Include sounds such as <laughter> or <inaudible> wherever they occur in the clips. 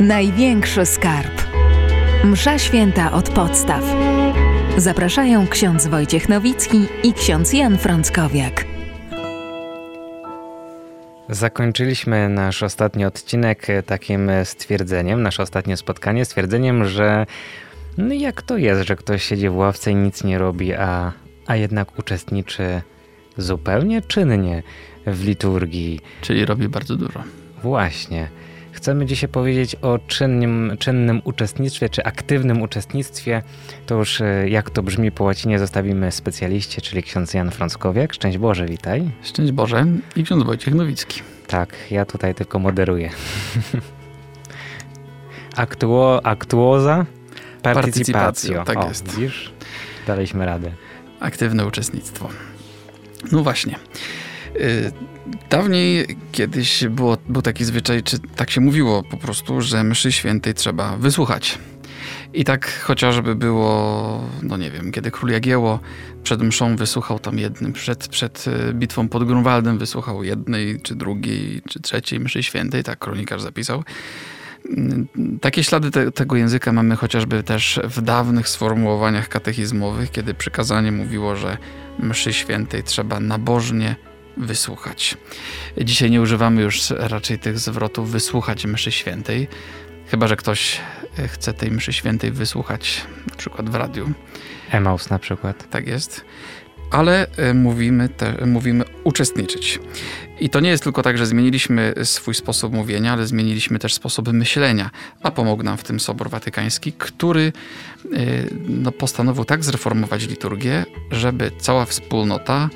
Największy skarb. Msza święta od podstaw. Zapraszają ksiądz Wojciech Nowicki i ksiądz Jan Frąckowiak. Zakończyliśmy nasz ostatni odcinek takim stwierdzeniem, nasze ostatnie spotkanie stwierdzeniem, że no jak to jest, że ktoś siedzi w ławce i nic nie robi, a, a jednak uczestniczy zupełnie czynnie w liturgii. Czyli robi bardzo dużo. Właśnie. Chcemy dzisiaj powiedzieć o czynnym, czynnym uczestnictwie, czy aktywnym uczestnictwie. To już e, jak to brzmi po łacinie zostawimy specjaliście, czyli ksiądz Jan Frąckowiak. Szczęść Boże, witaj. Szczęść Boże i ksiądz Wojciech Nowicki. Tak, ja tutaj tylko moderuję. <laughs> Aktuo, aktuoza, partycypacjo. Tak o, jest. Widzisz? Daliśmy radę. Aktywne uczestnictwo. No właśnie. Y, dawniej kiedyś było, był taki zwyczaj, czy tak się mówiło po prostu, że mszy świętej trzeba wysłuchać. I tak chociażby było, no nie wiem, kiedy król Jagieło przed mszą wysłuchał tam jednym, przed, przed y, bitwą pod Grunwaldem wysłuchał jednej, czy drugiej, czy trzeciej mszy świętej, tak kronikarz zapisał. Mm, takie ślady te, tego języka mamy chociażby też w dawnych sformułowaniach katechizmowych, kiedy przykazanie mówiło, że mszy świętej trzeba nabożnie wysłuchać. Dzisiaj nie używamy już raczej tych zwrotów wysłuchać mszy świętej, chyba że ktoś chce tej mszy świętej wysłuchać, na przykład w radiu. Emaus na przykład. Tak jest. Ale e, mówimy, te, mówimy uczestniczyć. I to nie jest tylko tak, że zmieniliśmy swój sposób mówienia, ale zmieniliśmy też sposoby myślenia, a pomógł nam w tym Sobor Watykański, który e, no, postanowił tak zreformować liturgię, żeby cała wspólnota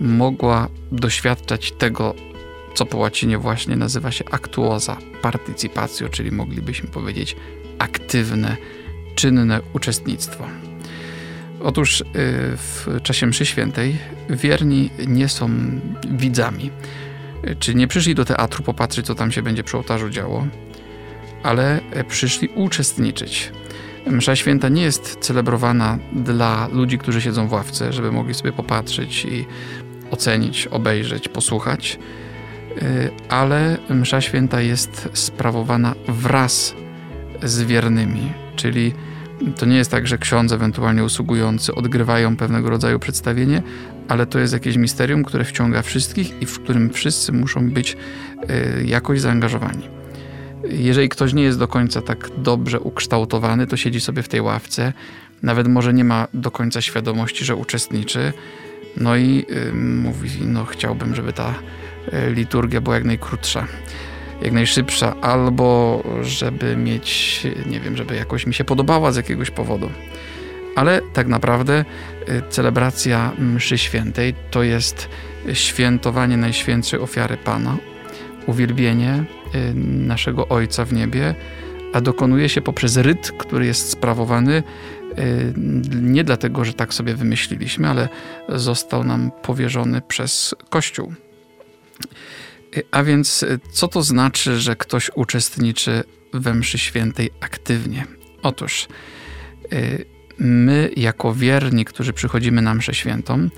mogła doświadczać tego, co po łacinie właśnie nazywa się actuosa participatio, czyli moglibyśmy powiedzieć aktywne, czynne uczestnictwo. Otóż y, w czasie mszy świętej wierni nie są widzami, czy nie przyszli do teatru popatrzeć, co tam się będzie przy ołtarzu działo, ale przyszli uczestniczyć. Msza święta nie jest celebrowana dla ludzi, którzy siedzą w ławce, żeby mogli sobie popatrzeć i ocenić, obejrzeć, posłuchać, y, ale msza święta jest sprawowana wraz z wiernymi, czyli to nie jest tak, że ksiądz, ewentualnie usługujący odgrywają pewnego rodzaju przedstawienie, ale to jest jakieś misterium, które wciąga wszystkich i w którym wszyscy muszą być y, jakoś zaangażowani. Jeżeli ktoś nie jest do końca tak dobrze ukształtowany, to siedzi sobie w tej ławce, nawet może nie ma do końca świadomości, że uczestniczy, no i y, mówi, no chciałbym, żeby ta y, liturgia była jak najkrótsza, jak najszybsza, albo żeby mieć, nie wiem, żeby jakoś mi się podobała z jakiegoś powodu. Ale tak naprawdę y, celebracja mszy świętej to jest świętowanie Najświętszej ofiary Pana, uwielbienie naszego Ojca w niebie, a dokonuje się poprzez ryt, który jest sprawowany Y, nie dlatego, że tak sobie wymyśliliśmy, ale został nam powierzony przez Kościół. Y, a więc, y, co to znaczy, że ktoś uczestniczy we mszy świętej aktywnie? Otóż, my, jako wierni, którzy przychodzimy na mszę świętą,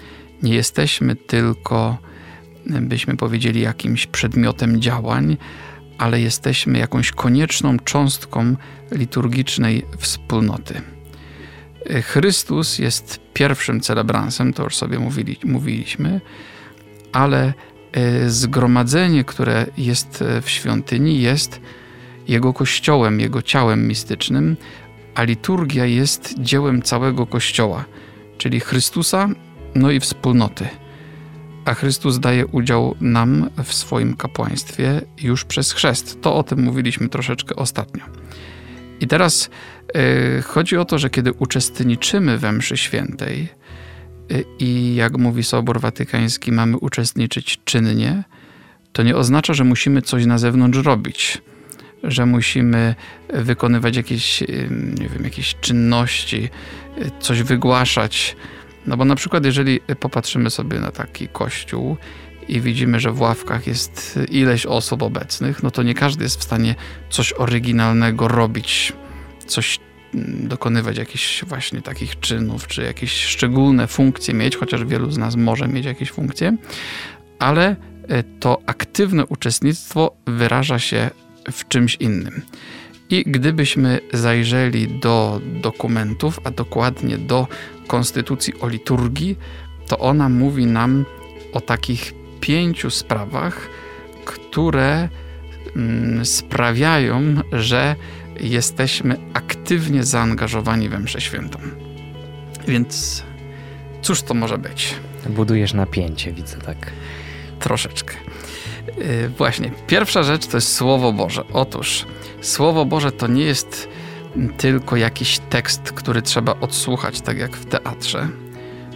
nie jesteśmy tylko, byśmy powiedzieli, jakimś przedmiotem działań, ale jesteśmy jakąś konieczną cząstką liturgicznej wspólnoty. Chrystus jest pierwszym celebransem, to już sobie mówili, mówiliśmy, ale e, zgromadzenie, które jest e, w świątyni, jest Jego kościołem, Jego ciałem mistycznym, a liturgia jest dziełem całego kościoła, czyli Chrystusa, no i wspólnoty. A Chrystus daje udział nam w swoim kapłaństwie już przez chrzest. To o tym mówiliśmy troszeczkę ostatnio. I teraz y, chodzi o to, że kiedy uczestniczymy we mszy świętej y, i jak mówi Sobor Watykański, mamy uczestniczyć czynnie, to nie oznacza, że musimy coś na zewnątrz robić, że musimy wykonywać jakieś, y, nie wiem, jakieś czynności, coś wygłaszać. No bo na przykład, jeżeli popatrzymy sobie na taki kościół i widzimy, że w ławkach jest ileś osób obecnych, no to nie każdy jest w stanie coś oryginalnego robić, coś mm, dokonywać jakichś właśnie takich czynów, czy jakieś szczególne funkcje mieć, chociaż wielu z nas może mieć jakieś funkcje, ale e, to aktywne uczestnictwo wyraża się w czymś innym. I gdybyśmy zajrzeli do dokumentów, a dokładnie do Konstytucji o liturgii, to ona mówi nam o takich pięciu sprawach, które mm, sprawiają, że jesteśmy aktywnie zaangażowani we mszę świętą. Więc cóż to może być? Budujesz napięcie, widzę tak. Troszeczkę. Yy, właśnie, pierwsza rzecz to jest Słowo Boże. Otóż Słowo Boże to nie jest tylko jakiś tekst, który trzeba odsłuchać, tak jak w teatrze,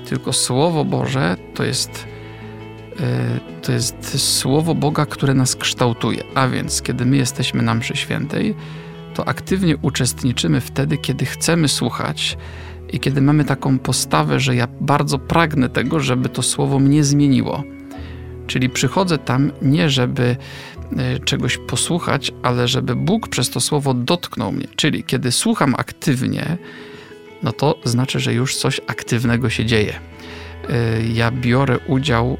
tylko Słowo Boże to jest, yy, to jest Słowo Boga, które nas kształtuje. A więc, kiedy my jesteśmy na mszy świętej, to aktywnie uczestniczymy wtedy, kiedy chcemy słuchać i kiedy mamy taką postawę, że ja bardzo pragnę tego, żeby to słowo mnie zmieniło. Czyli przychodzę tam nie, żeby e, czegoś posłuchać, ale żeby Bóg przez to słowo dotknął mnie. Czyli kiedy słucham aktywnie, no to znaczy, że już coś aktywnego się dzieje. E, ja biorę udział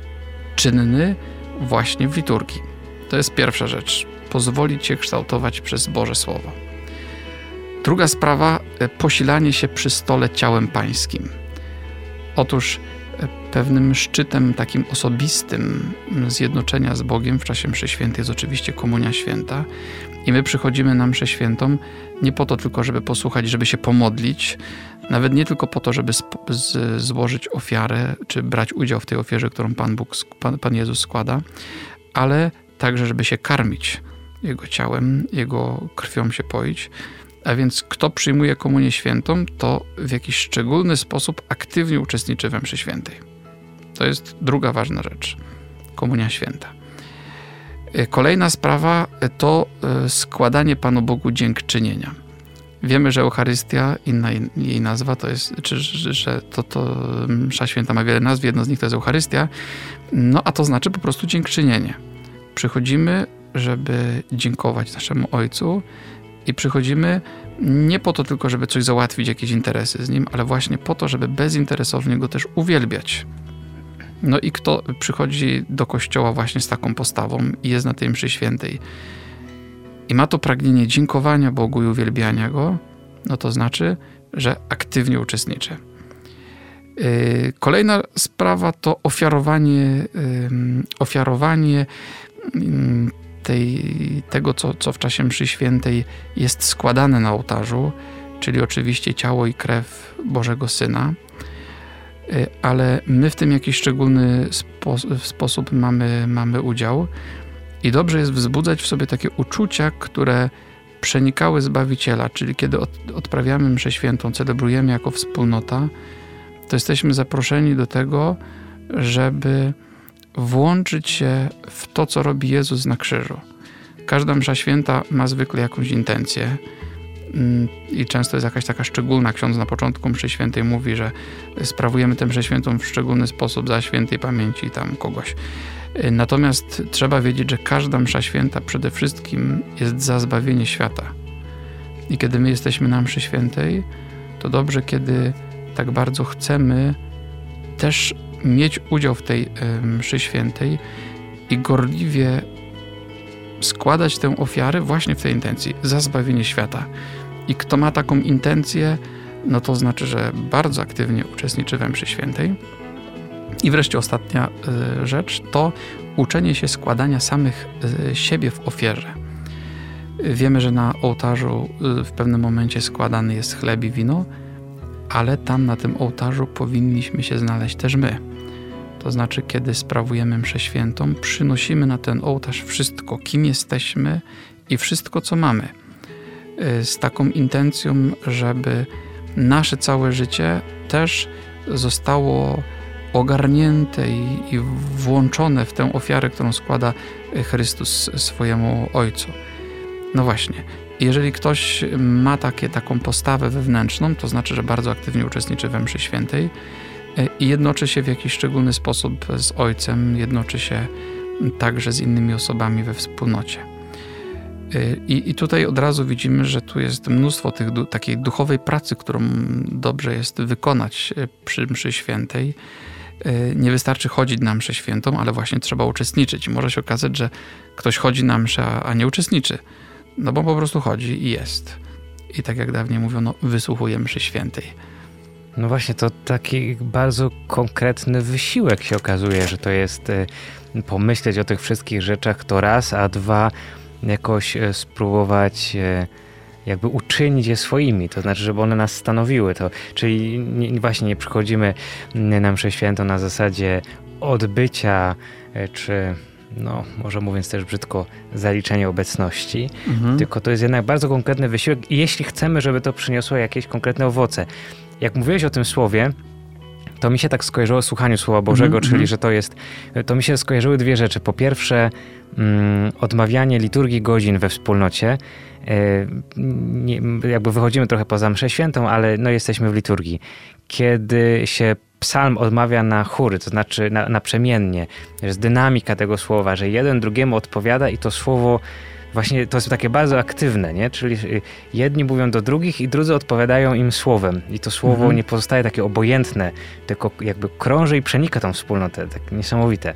czynny właśnie w liturgii. To jest pierwsza rzecz. Pozwolić się kształtować przez Boże Słowo. Druga sprawa, e, posilanie się przy stole ciałem pańskim. Otóż pewnym szczytem takim osobistym zjednoczenia z Bogiem w czasie mszy świętej jest oczywiście komunia święta. I my przychodzimy na mszę świętą nie po to tylko, żeby posłuchać, żeby się pomodlić, nawet nie tylko po to, żeby złożyć ofiarę, czy brać udział w tej ofierze, którą Pan Bóg, Pan, Pan Jezus składa, ale także, żeby się karmić Jego ciałem, Jego krwią się poić, a więc kto przyjmuje komunię świętą, to w jakiś szczególny sposób aktywnie uczestniczy we mszy świętej. To jest druga ważna rzecz. Komunia święta. E, kolejna sprawa to e, składanie Panu Bogu dziękczynienia. Wiemy, że Eucharystia, inna jej nazwa to jest, czy, że to, to msza święta ma wiele nazw, jedno z nich to jest Eucharystia, no a to znaczy po prostu dziękczynienie. Przychodzimy, żeby dziękować naszemu Ojcu i przychodzimy nie po to tylko, żeby coś załatwić, jakieś interesy z nim, ale właśnie po to, żeby bezinteresownie go też uwielbiać. No i kto przychodzi do kościoła właśnie z taką postawą i jest na tej mszy świętej i ma to pragnienie dziękowania Bogu i uwielbiania Go, no to znaczy, że aktywnie uczestniczy. Yy, kolejna sprawa to ofiarowanie, ofiarowanie tej, tego, co, co w czasie mszy świętej jest składane na ołtarzu, czyli oczywiście ciało i krew Bożego Syna, y, ale my w tym jakiś szczególny spo, sposób mamy, mamy udział. I dobrze jest wzbudzać w sobie takie uczucia, które przenikały Zbawiciela, czyli kiedy od, odprawiamy mszę świętą, celebrujemy jako wspólnota, to jesteśmy zaproszeni do tego, żeby włączyć się w to, co robi Jezus na krzyżu. Każda msza święta ma zwykle jakąś intencję mm, i często jest jakaś taka szczególna. Ksiądz na początku mszy świętej mówi, że sprawujemy tę mszę świętą w szczególny sposób za świętej pamięci tam kogoś. Natomiast trzeba wiedzieć, że każda msza święta przede wszystkim jest za zbawienie świata. I kiedy my jesteśmy na mszy świętej, to dobrze, kiedy tak bardzo chcemy też mieć udział w tej mszy świętej i gorliwie składać tę ofiarę właśnie w tej intencji za zbawienie świata. I kto ma taką intencję, no to znaczy, że bardzo aktywnie uczestniczy we mszy świętej. I wreszcie ostatnia y, rzecz to uczenie się składania samych y, siebie w ofierze. Wiemy, że na ołtarzu w pewnym momencie składany jest chleb i wino, ale tam na tym ołtarzu powinniśmy się znaleźć też my. To znaczy, kiedy sprawujemy mszę świętą, przynosimy na ten ołtarz wszystko, kim jesteśmy i wszystko, co mamy. Y, z taką intencją, żeby nasze całe życie też zostało ogarnięte i, i włączone w tę ofiarę, którą składa Chrystus swojemu Ojcu. No właśnie, jeżeli ktoś ma takie, taką postawę wewnętrzną, to znaczy, że bardzo aktywnie uczestniczy we mszy świętej e, i jednoczy się w jakiś szczególny sposób z Ojcem, jednoczy się także z innymi osobami we wspólnocie. E, I, I, tutaj od razu widzimy, że tu jest mnóstwo tych, takiej duchowej pracy, którą dobrze jest wykonać e, przy mszy świętej. Nie wystarczy chodzić na mszę świętą, ale właśnie trzeba uczestniczyć. Może się okazać, że ktoś chodzi na mszę, a nie uczestniczy No bo po prostu chodzi i jest. I tak jak dawniej mówiono, wysłuchuje mszy świętej. No właśnie, to taki bardzo konkretny wysiłek się okazuje, że to jest e, pomyśleć o tych wszystkich rzeczach to raz, a dwa jakoś e, spróbować e, jakby uczynić je swoimi, to znaczy, żeby one nas stanowiły. To, czyli nie, właśnie nie przychodzimy na mszę świętą na zasadzie odbycia, czy no, może mówiąc też brzydko, zaliczenie obecności, mhm. tylko to jest jednak bardzo konkretny wysiłek jeśli chcemy, żeby to przyniosło jakieś konkretne owoce. Jak mówiłeś o tym słowie, to mi się tak skojarzyło słuchaniu Słowa Bożego, mm -hmm. czyli że to jest, to mi się skojarzyły dwie rzeczy. Po pierwsze, mm, odmawianie liturgii godzin we wspólnocie. E, nie, jakby wychodzimy trochę poza mszę świętą, ale no jesteśmy w liturgii. Kiedy się psalm odmawia na chóry, to znaczy na, naprzemiennie, jest dynamika tego słowa, że jeden drugiemu odpowiada i to słowo właśnie to jest takie bardzo aktywne, nie? Czyli y, jedni mówią do drugich i drudzy odpowiadają im słowem. I to słowo mhm. nie pozostaje takie obojętne, tylko jakby krąży i przenika tą wspólnotę. Tak niesamowite.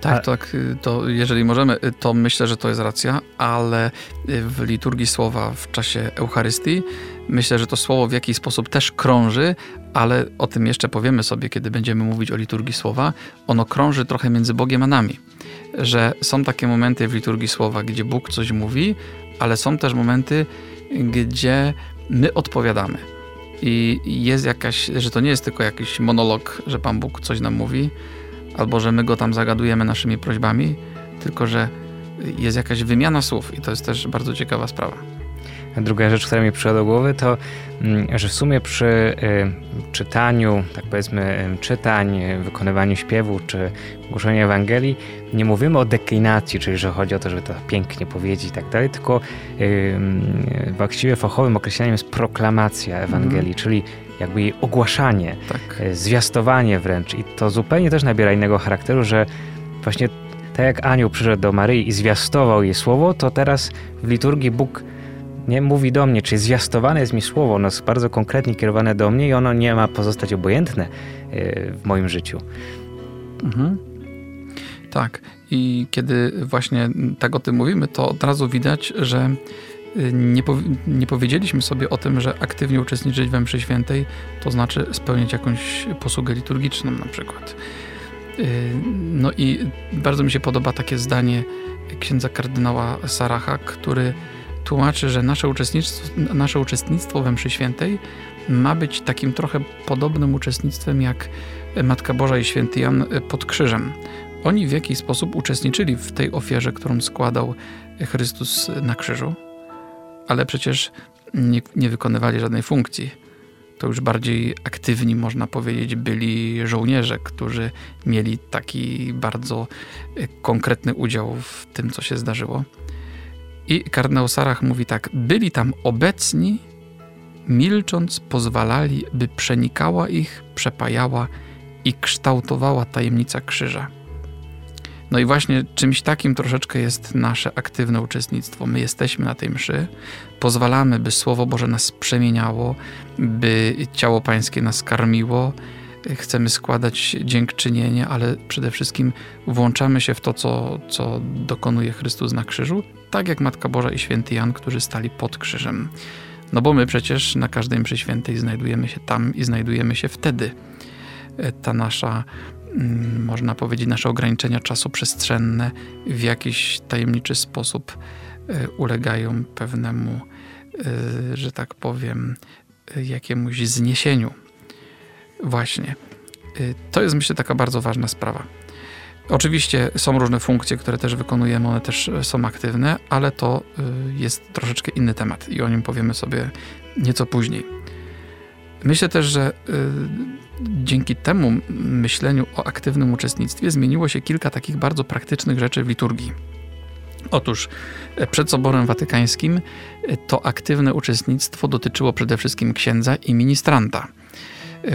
Tak, tak. Y, to jeżeli możemy, y, to myślę, że to jest racja, ale w liturgii słowa w czasie Eucharystii myślę, że to słowo w jakiś sposób też krąży, ale o tym jeszcze powiemy sobie, kiedy będziemy mówić o liturgii słowa. Ono krąży trochę między Bogiem a nami że są takie momenty w liturgii słowa, gdzie Bóg coś mówi, ale są też momenty, gdzie my odpowiadamy. I jest jakaś, że to nie jest tylko jakiś monolog, że Pan Bóg coś nam mówi, albo że my go tam zagadujemy naszymi prośbami, tylko że jest jakaś wymiana słów i to jest też bardzo ciekawa sprawa. Druga rzecz, która mi przyszła do głowy, to mm, że w sumie przy y, czytaniu, tak powiedzmy, y, czytań, y, wykonywaniu śpiewu czy głoszeniu Ewangelii, nie mówimy o deklinacji, czyli że chodzi o to, żeby to pięknie powiedzieć i tak dalej, tylko właściwie fachowym określeniem jest proklamacja Ewangelii, mm. czyli jakby jej ogłaszanie, tak. zwiastowanie wręcz. I to zupełnie też nabiera innego charakteru, że właśnie tak jak anioł przyszedł do Maryi i zwiastował jej słowo, to teraz w liturgii Bóg nie mówi do mnie, czy zwiastowane jest mi słowo, ono jest bardzo konkretnie kierowane do mnie i ono nie ma pozostać obojętne e, w moim życiu. Mhm. Tak. I kiedy właśnie tak o tym mówimy, to od razu widać, że e, nie, nie powiedzieliśmy sobie o tym, że aktywnie uczestniczyć we mszy świętej to znaczy spełniać jakąś posługę liturgiczną na przykład. E, no i bardzo mi się podoba takie zdanie księdza kardynała Saracha, który tłumaczy, że nasze uczestnictwo, nasze uczestnictwo we mszy świętej ma być takim trochę podobnym uczestnictwem jak Matka Boża i Święty Jan pod krzyżem. Oni w jakiś sposób uczestniczyli w tej ofierze, którą składał Chrystus na krzyżu, ale przecież nie, nie wykonywali żadnej funkcji. To już bardziej aktywni, można powiedzieć, byli żołnierze, którzy mieli taki bardzo konkretny udział w tym, co się zdarzyło. I kardynał Sarach mówi tak: Byli tam obecni, milcząc pozwalali, by przenikała ich, przepajała i kształtowała tajemnica krzyża. No i właśnie czymś takim troszeczkę jest nasze aktywne uczestnictwo. My jesteśmy na tej mszy, pozwalamy, by Słowo Boże nas przemieniało, by ciało Pańskie nas karmiło, chcemy składać dziękczynienie, ale przede wszystkim włączamy się w to, co, co dokonuje Chrystus na krzyżu, tak jak Matka Boża i Święty Jan, którzy stali pod krzyżem. No bo my przecież na każdej mszy świętej znajdujemy się tam i znajdujemy się wtedy. E, ta nasza, mm, można powiedzieć, nasze ograniczenia czasoprzestrzenne w jakiś tajemniczy sposób e, ulegają pewnemu, e, że tak powiem, jakiemuś zniesieniu Właśnie. Y, to jest myślę taka bardzo ważna sprawa. Oczywiście są różne funkcje, które też wykonujemy, one też e, są aktywne, ale to y, jest troszeczkę inny temat i o nim powiemy sobie nieco później. Myślę też, że y, dzięki temu myśleniu o aktywnym uczestnictwie zmieniło się kilka takich bardzo praktycznych rzeczy w liturgii. Otóż e, przed Soborem Watykańskim e, to aktywne uczestnictwo dotyczyło przede wszystkim księdza i ministranta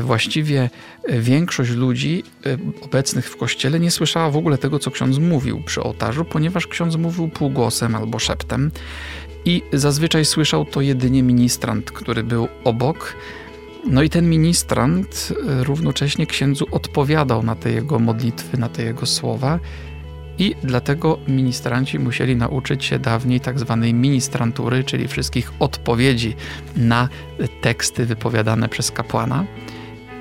właściwie większość ludzi e, obecnych w kościele nie słyszała w ogóle tego, co ksiądz mówił przy ołtarzu, ponieważ ksiądz mówił półgłosem albo szeptem i zazwyczaj słyszał to jedynie ministrant, który był obok. No i ten ministrant e, równocześnie księdzu odpowiadał na te jego modlitwy, na te jego słowa I dlatego ministranci musieli nauczyć się dawniej tak zwanej ministrantury, czyli wszystkich odpowiedzi na teksty wypowiadane przez kapłana.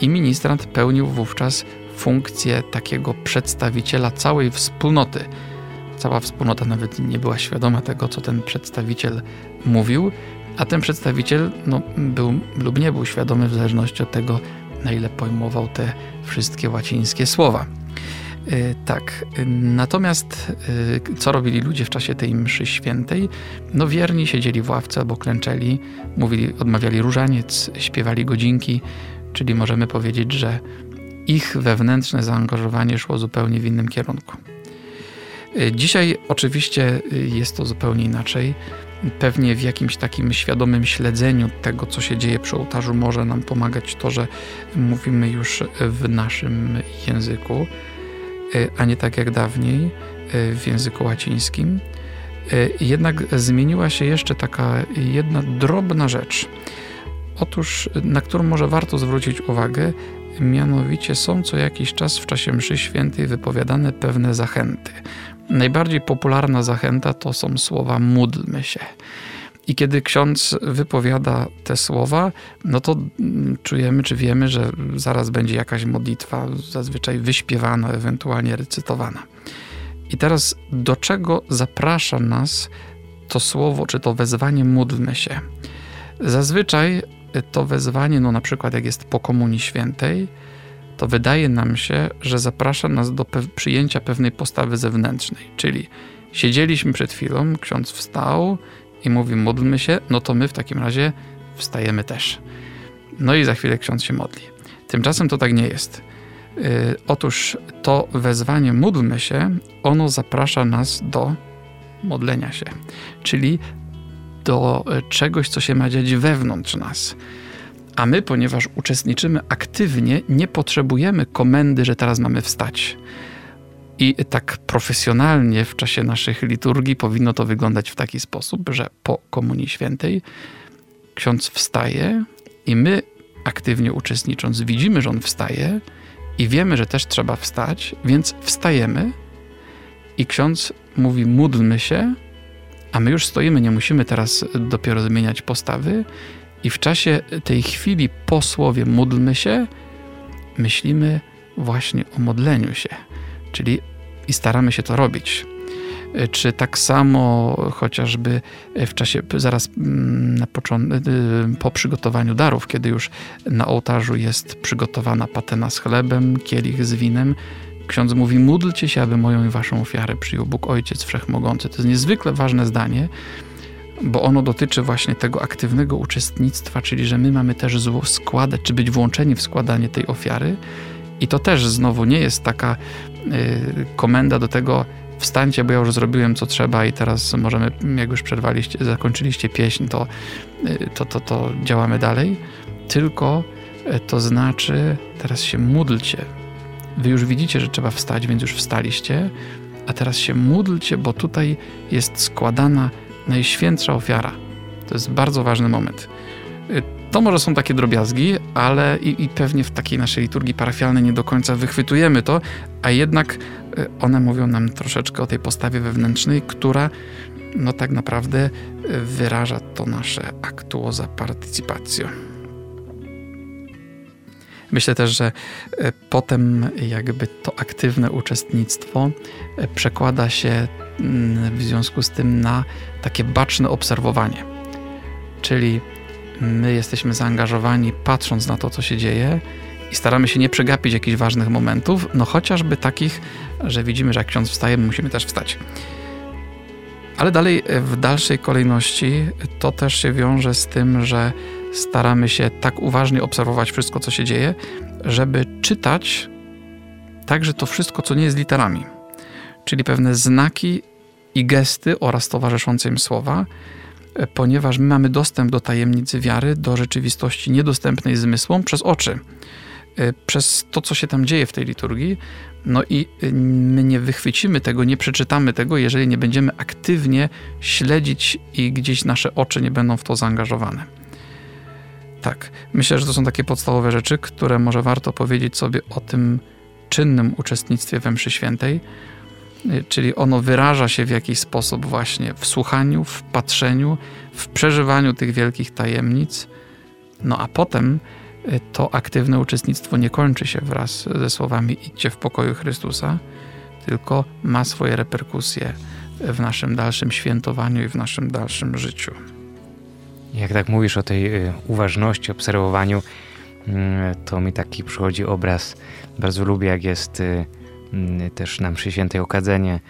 I ministrant pełnił wówczas funkcję takiego przedstawiciela całej wspólnoty. Cała wspólnota nawet nie była świadoma tego, co ten przedstawiciel mówił, a ten przedstawiciel no, był lub nie był świadomy w zależności od tego, na ile pojmował te wszystkie łacińskie słowa. Yy, tak, natomiast yy, co robili ludzie w czasie tej mszy świętej? No wierni siedzieli w ławce albo klęczeli, mówili, odmawiali różaniec, śpiewali godzinki, czyli możemy powiedzieć, że ich wewnętrzne zaangażowanie szło zupełnie w innym kierunku. Yy, dzisiaj oczywiście jest to zupełnie inaczej. Pewnie w jakimś takim świadomym śledzeniu tego, co się dzieje przy ołtarzu, może nam pomagać to, że mówimy już w naszym języku, e, a nie tak jak dawniej w języku łacińskim. Jednak zmieniła się jeszcze taka jedna drobna rzecz. Otóż, na którą może warto zwrócić uwagę, mianowicie są co jakiś czas w czasie mszy świętej wypowiadane pewne zachęty. Najbardziej popularna zachęta to są słowa módlmy się. I kiedy ksiądz wypowiada te słowa, no to mm, czujemy, czy wiemy, że zaraz będzie jakaś modlitwa, zazwyczaj wyśpiewana, ewentualnie recytowana. I teraz do czego zaprasza nas to słowo, czy to wezwanie módlmy się? Zazwyczaj to wezwanie, no na przykład jak jest po Komunii Świętej, to wydaje nam się, że zaprasza nas do pe przyjęcia pewnej postawy zewnętrznej. Czyli siedzieliśmy przed chwilą, ksiądz wstał i mówi módlmy się, no to my w takim razie wstajemy też. No i za chwilę ksiądz się modli. Tymczasem to tak nie jest. Yy, otóż to wezwanie módlmy się, ono zaprasza nas do modlenia się, czyli do czegoś, co się ma dziać wewnątrz nas. A my, ponieważ uczestniczymy aktywnie, nie potrzebujemy komendy, że teraz mamy wstać. I tak profesjonalnie w czasie naszych liturgii powinno to wyglądać w taki sposób, że po Komunii Świętej ksiądz wstaje i my, aktywnie uczestnicząc, widzimy, że on wstaje i wiemy, że też trzeba wstać, więc wstajemy i ksiądz mówi: módlmy się, a my już stoimy, nie musimy teraz dopiero zmieniać postawy i w czasie tej chwili po słowie módlmy się, myślimy właśnie o modleniu się, czyli i staramy się to robić. Czy tak samo chociażby w czasie, zaraz mm, na y, po przygotowaniu darów, kiedy już na ołtarzu jest przygotowana patena z chlebem, kielich z winem, ksiądz mówi: Módlcie się, aby moją i waszą ofiarę przyjął Bóg Ojciec Wszechmogący. To jest niezwykle ważne zdanie, bo ono dotyczy właśnie tego aktywnego uczestnictwa, czyli że my mamy też składać, czy być włączeni w składanie tej ofiary. I to też znowu nie jest taka y, komenda do tego, wstańcie, bo ja już zrobiłem co trzeba i teraz możemy, jak już przerwaliście, zakończyliście pieśń, to, y, to, to, to działamy dalej. Tylko y, to znaczy, teraz się módlcie. Wy już widzicie, że trzeba wstać, więc już wstaliście, a teraz się módlcie, bo tutaj jest składana najświętsza ofiara. To jest bardzo ważny moment. Y, to może są takie drobiazgi, ale i, i, pewnie w takiej naszej liturgii parafialnej nie do końca wychwytujemy to, a jednak y, one mówią nam troszeczkę o tej postawie wewnętrznej, która no tak naprawdę y, wyraża to nasze aktuoza participatio. Myślę też, że potem jakby to aktywne uczestnictwo przekłada się mm, w związku z tym na takie baczne obserwowanie. Czyli my jesteśmy zaangażowani patrząc na to, co się dzieje i staramy się nie przegapić jakichś ważnych momentów, no chociażby takich, że widzimy, że jak ksiądz wstaje, musimy też wstać. Ale dalej, w dalszej kolejności, to też się wiąże z tym, że staramy się tak uważnie obserwować wszystko, co się dzieje, żeby czytać także to wszystko, co nie jest literami. Czyli pewne znaki i gesty oraz towarzyszące im słowa, ponieważ my mamy dostęp do tajemnicy wiary, do rzeczywistości niedostępnej zmysłom przez oczy, e, przez to, co się tam dzieje w tej liturgii. No i e, my nie wychwycimy tego, nie przeczytamy tego, jeżeli nie będziemy aktywnie śledzić i gdzieś nasze oczy nie będą w to zaangażowane. Tak, myślę, że to są takie podstawowe rzeczy, które może warto powiedzieć sobie o tym czynnym uczestnictwie we mszy świętej czyli ono wyraża się w jakiś sposób właśnie w słuchaniu, w patrzeniu, w przeżywaniu tych wielkich tajemnic. No a potem y, to aktywne uczestnictwo nie kończy się wraz ze słowami idźcie w pokoju Chrystusa, tylko ma swoje reperkusje w naszym dalszym świętowaniu i w naszym dalszym życiu. Jak tak mówisz o tej y, uważności, obserwowaniu, mm, to mi taki przychodzi obraz. Bardzo lubię, jak jest y, mm, też na mszy świętej okadzenie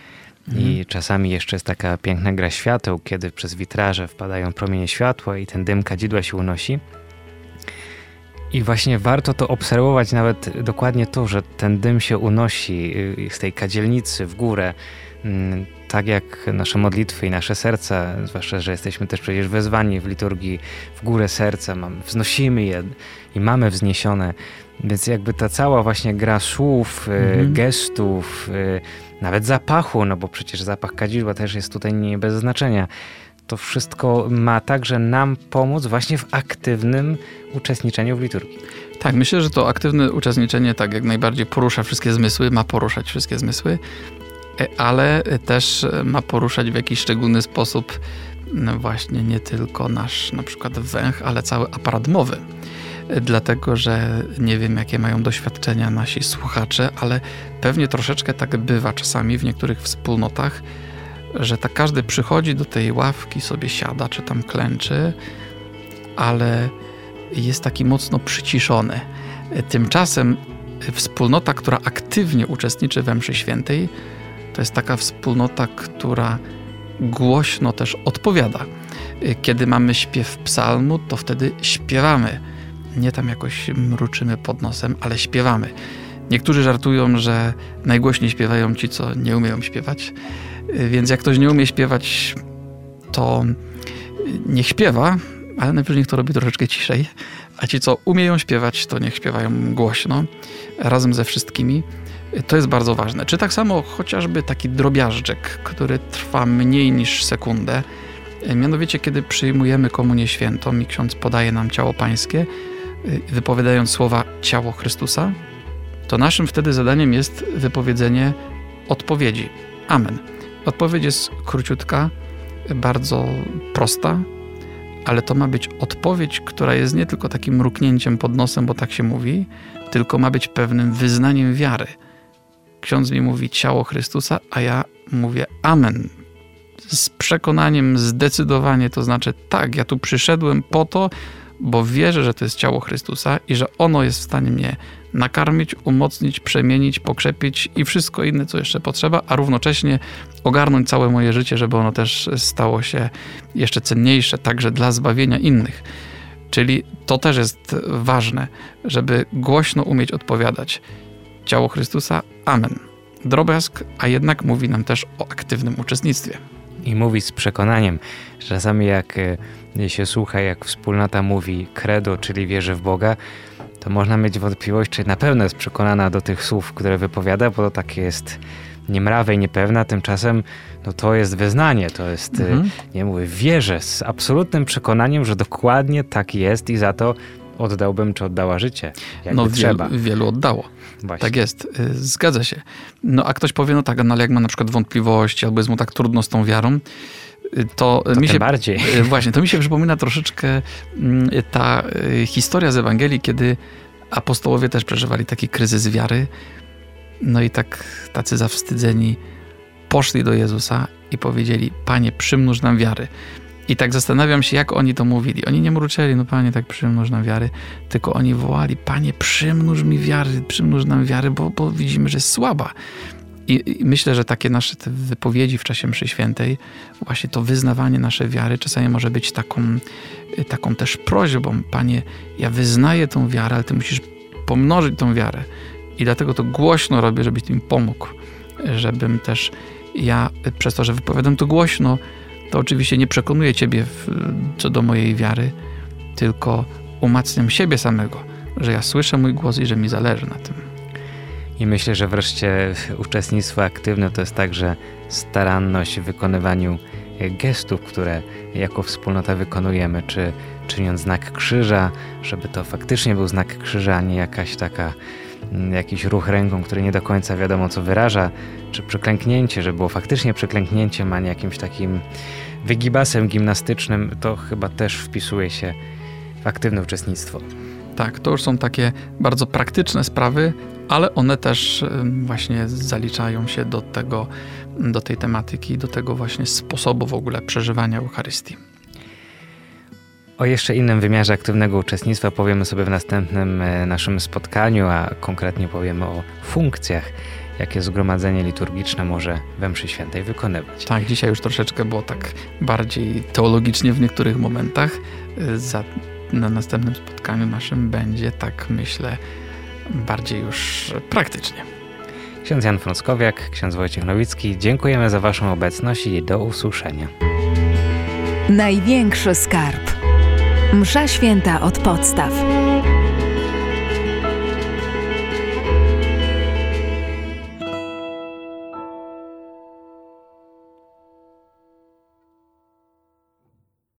mhm. i czasami jeszcze jest taka piękna gra świateł, kiedy przez witraże wpadają promienie światła i ten dym kadzidła się unosi. I właśnie warto to obserwować, nawet dokładnie to, że ten dym się unosi y, z tej kadzielnicy w górę, mm, tak jak nasze modlitwy i nasze serca, zwłaszcza, że jesteśmy też przecież wezwani w liturgii w górę serca, mamy, wznosimy je i mamy wzniesione. Więc jakby ta cała właśnie gra słów, y, mhm. gestów, y, nawet zapachu, no bo przecież zapach kadzidła też jest tutaj nie bez znaczenia to wszystko ma także nam pomóc właśnie w aktywnym uczestniczeniu w liturgii. Tak, myślę, że to aktywne uczestniczenie tak jak najbardziej porusza wszystkie zmysły, ma poruszać wszystkie zmysły, ale też ma poruszać w jakiś szczególny sposób właśnie nie tylko nasz na przykład węch, ale cały aparat mowy. E, dlatego, że nie wiem, jakie mają doświadczenia nasi słuchacze, ale pewnie troszeczkę tak bywa czasami w niektórych wspólnotach, że tak każdy przychodzi do tej ławki, sobie siada czy tam klęczy, ale jest taki mocno przyciszony. Tymczasem wspólnota, która aktywnie uczestniczy we mszy świętej, to jest taka wspólnota, która głośno też odpowiada. Kiedy mamy śpiew psalmu, to wtedy śpiewamy. Nie tam jakoś mruczymy pod nosem, ale śpiewamy. Niektórzy żartują, że najgłośniej śpiewają ci, co nie umieją śpiewać. Więc jak ktoś nie umie śpiewać, to niech śpiewa, ale najpierw niech to robi troszeczkę ciszej. A ci, co umieją śpiewać, to niech śpiewają głośno, razem ze wszystkimi. To jest bardzo ważne. Czy tak samo chociażby taki drobiażdżek, który trwa mniej niż sekundę. Mianowicie, kiedy przyjmujemy komunię świętą i ksiądz podaje nam ciało pańskie, wypowiadając słowa ciało Chrystusa, to naszym wtedy zadaniem jest wypowiedzenie odpowiedzi. Amen. Odpowiedź jest króciutka, bardzo prosta, ale to ma być odpowiedź, która jest nie tylko takim mruknięciem pod nosem, bo tak się mówi, tylko ma być pewnym wyznaniem wiary. Ksiądz mi mówi ciało Chrystusa, a ja mówię Amen. Z przekonaniem, zdecydowanie, to znaczy tak, ja tu przyszedłem po to, bo wierzę, że to jest ciało Chrystusa i że ono jest w stanie mnie nakarmić, umocnić, przemienić, pokrzepić i wszystko inne, co jeszcze potrzeba, a równocześnie ogarnąć całe moje życie, żeby ono też stało się jeszcze cenniejsze, także dla zbawienia innych. Czyli to też jest ważne, żeby głośno umieć odpowiadać. Ciało Chrystusa, amen. Drobiazg, a jednak mówi nam też o aktywnym uczestnictwie. I mówi z przekonaniem. Czasami jak e, się słucha, jak wspólnota mówi credo, czyli wierzę w Boga, to można mieć wątpliwość, czy na pewno jest przekonana do tych słów, które wypowiada, bo to takie jest niemrawe i niepewna, tymczasem no to jest wyznanie, to jest, y, mhm. nie mówię, wierzę z absolutnym przekonaniem, że dokładnie tak jest i za to oddałbym, czy oddała życie, no, trzeba. Wielu, wielu oddało. Właśnie. Tak jest, y, zgadza się. No a ktoś powie, no tak, no ale jak ma na przykład wątpliwości, albo jest mu tak trudno z tą wiarą, to, to mi się bardziej. <laughs> Właśnie, to mi się przypomina troszeczkę mm, ta y, historia z Ewangelii, kiedy apostołowie też przeżywali taki kryzys wiary. No i tak tacy zawstydzeni poszli do Jezusa i powiedzieli: Panie, przymnóż nam wiary. I tak zastanawiam się, jak oni to mówili. Oni nie mruczeli, no panie, tak przymnóż nam wiary, tylko oni wołali, panie, przymnóż mi wiary, przymnóż nam wiary, bo, bo widzimy, że jest słaba. I, I, myślę, że takie nasze te wypowiedzi w czasie mszy świętej, właśnie to wyznawanie naszej wiary czasami może być taką, taką też prośbą. Panie, ja wyznaję tą wiarę, ale Ty musisz pomnożyć tą wiarę. I dlatego to głośno robię, żebyś mi pomógł. Żebym też ja, przez to, że wypowiadam to głośno, to oczywiście nie przekonuję Ciebie w, co do mojej wiary, tylko umacniam siebie samego, że ja słyszę mój głos i że mi zależy na tym. I myślę, że wreszcie uczestnictwo aktywne to jest także staranność w wykonywaniu gestów, które jako wspólnota wykonujemy, czy czyniąc znak krzyża, żeby to faktycznie był znak krzyża, a nie jakaś taka mm, jakiś ruch ręką, który nie do końca wiadomo co wyraża, czy przyklęknięcie, że było faktycznie przyklęknięciem, a nie jakimś takim wygibasem gimnastycznym, to chyba też wpisuje się w aktywne uczestnictwo. Tak, to już są takie bardzo praktyczne sprawy, ale one też właśnie zaliczają się do tego, do tej tematyki, do tego właśnie sposobu w ogóle przeżywania Eucharystii. O jeszcze innym wymiarze aktywnego uczestnictwa powiemy sobie w następnym e, naszym spotkaniu, a konkretnie powiemy o funkcjach, jakie zgromadzenie liturgiczne może we mszy świętej wykonywać. Tak, dzisiaj już troszeczkę było tak bardziej teologicznie w niektórych momentach. E, za, na następnym spotkaniu naszym będzie, tak myślę, bardziej już praktycznie. Ksiądz Jan Frąckowiak, ksiądz Wojciech Nowicki, dziękujemy za Waszą obecność i do usłyszenia. Największy skarb. Msza święta od podstaw.